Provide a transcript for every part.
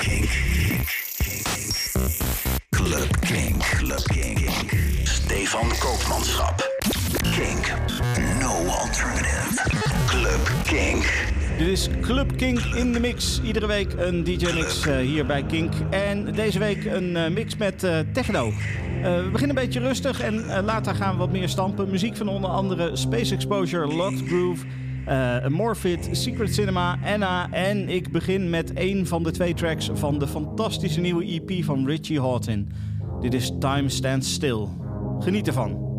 Kink. Club Kink. Club Kink. Stefan Koopmanschap. Kink. No alternative. Club Kink. Dit is Club Kink in de mix. Iedere week een DJ-mix uh, hier bij Kink. En deze week een uh, mix met uh, techno. we beginnen een beetje rustig en later gaan we wat meer stampen. Muziek van onder andere Space Exposure, Locked Groove, Morphit, Secret Cinema, Anna. En ik begin met een van de twee tracks van de fantastische nieuwe EP van Richie Houghton. Dit is Time Stands Still. Geniet ervan.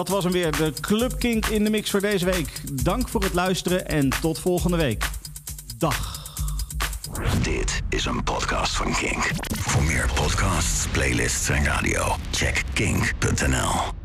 Dat was hem weer, de Club Kink in de mix voor deze week. Dank voor het luisteren en tot volgende week. Dag. Dit is een podcast van Kink. Voor meer podcasts, playlists en radio, check kink.nl.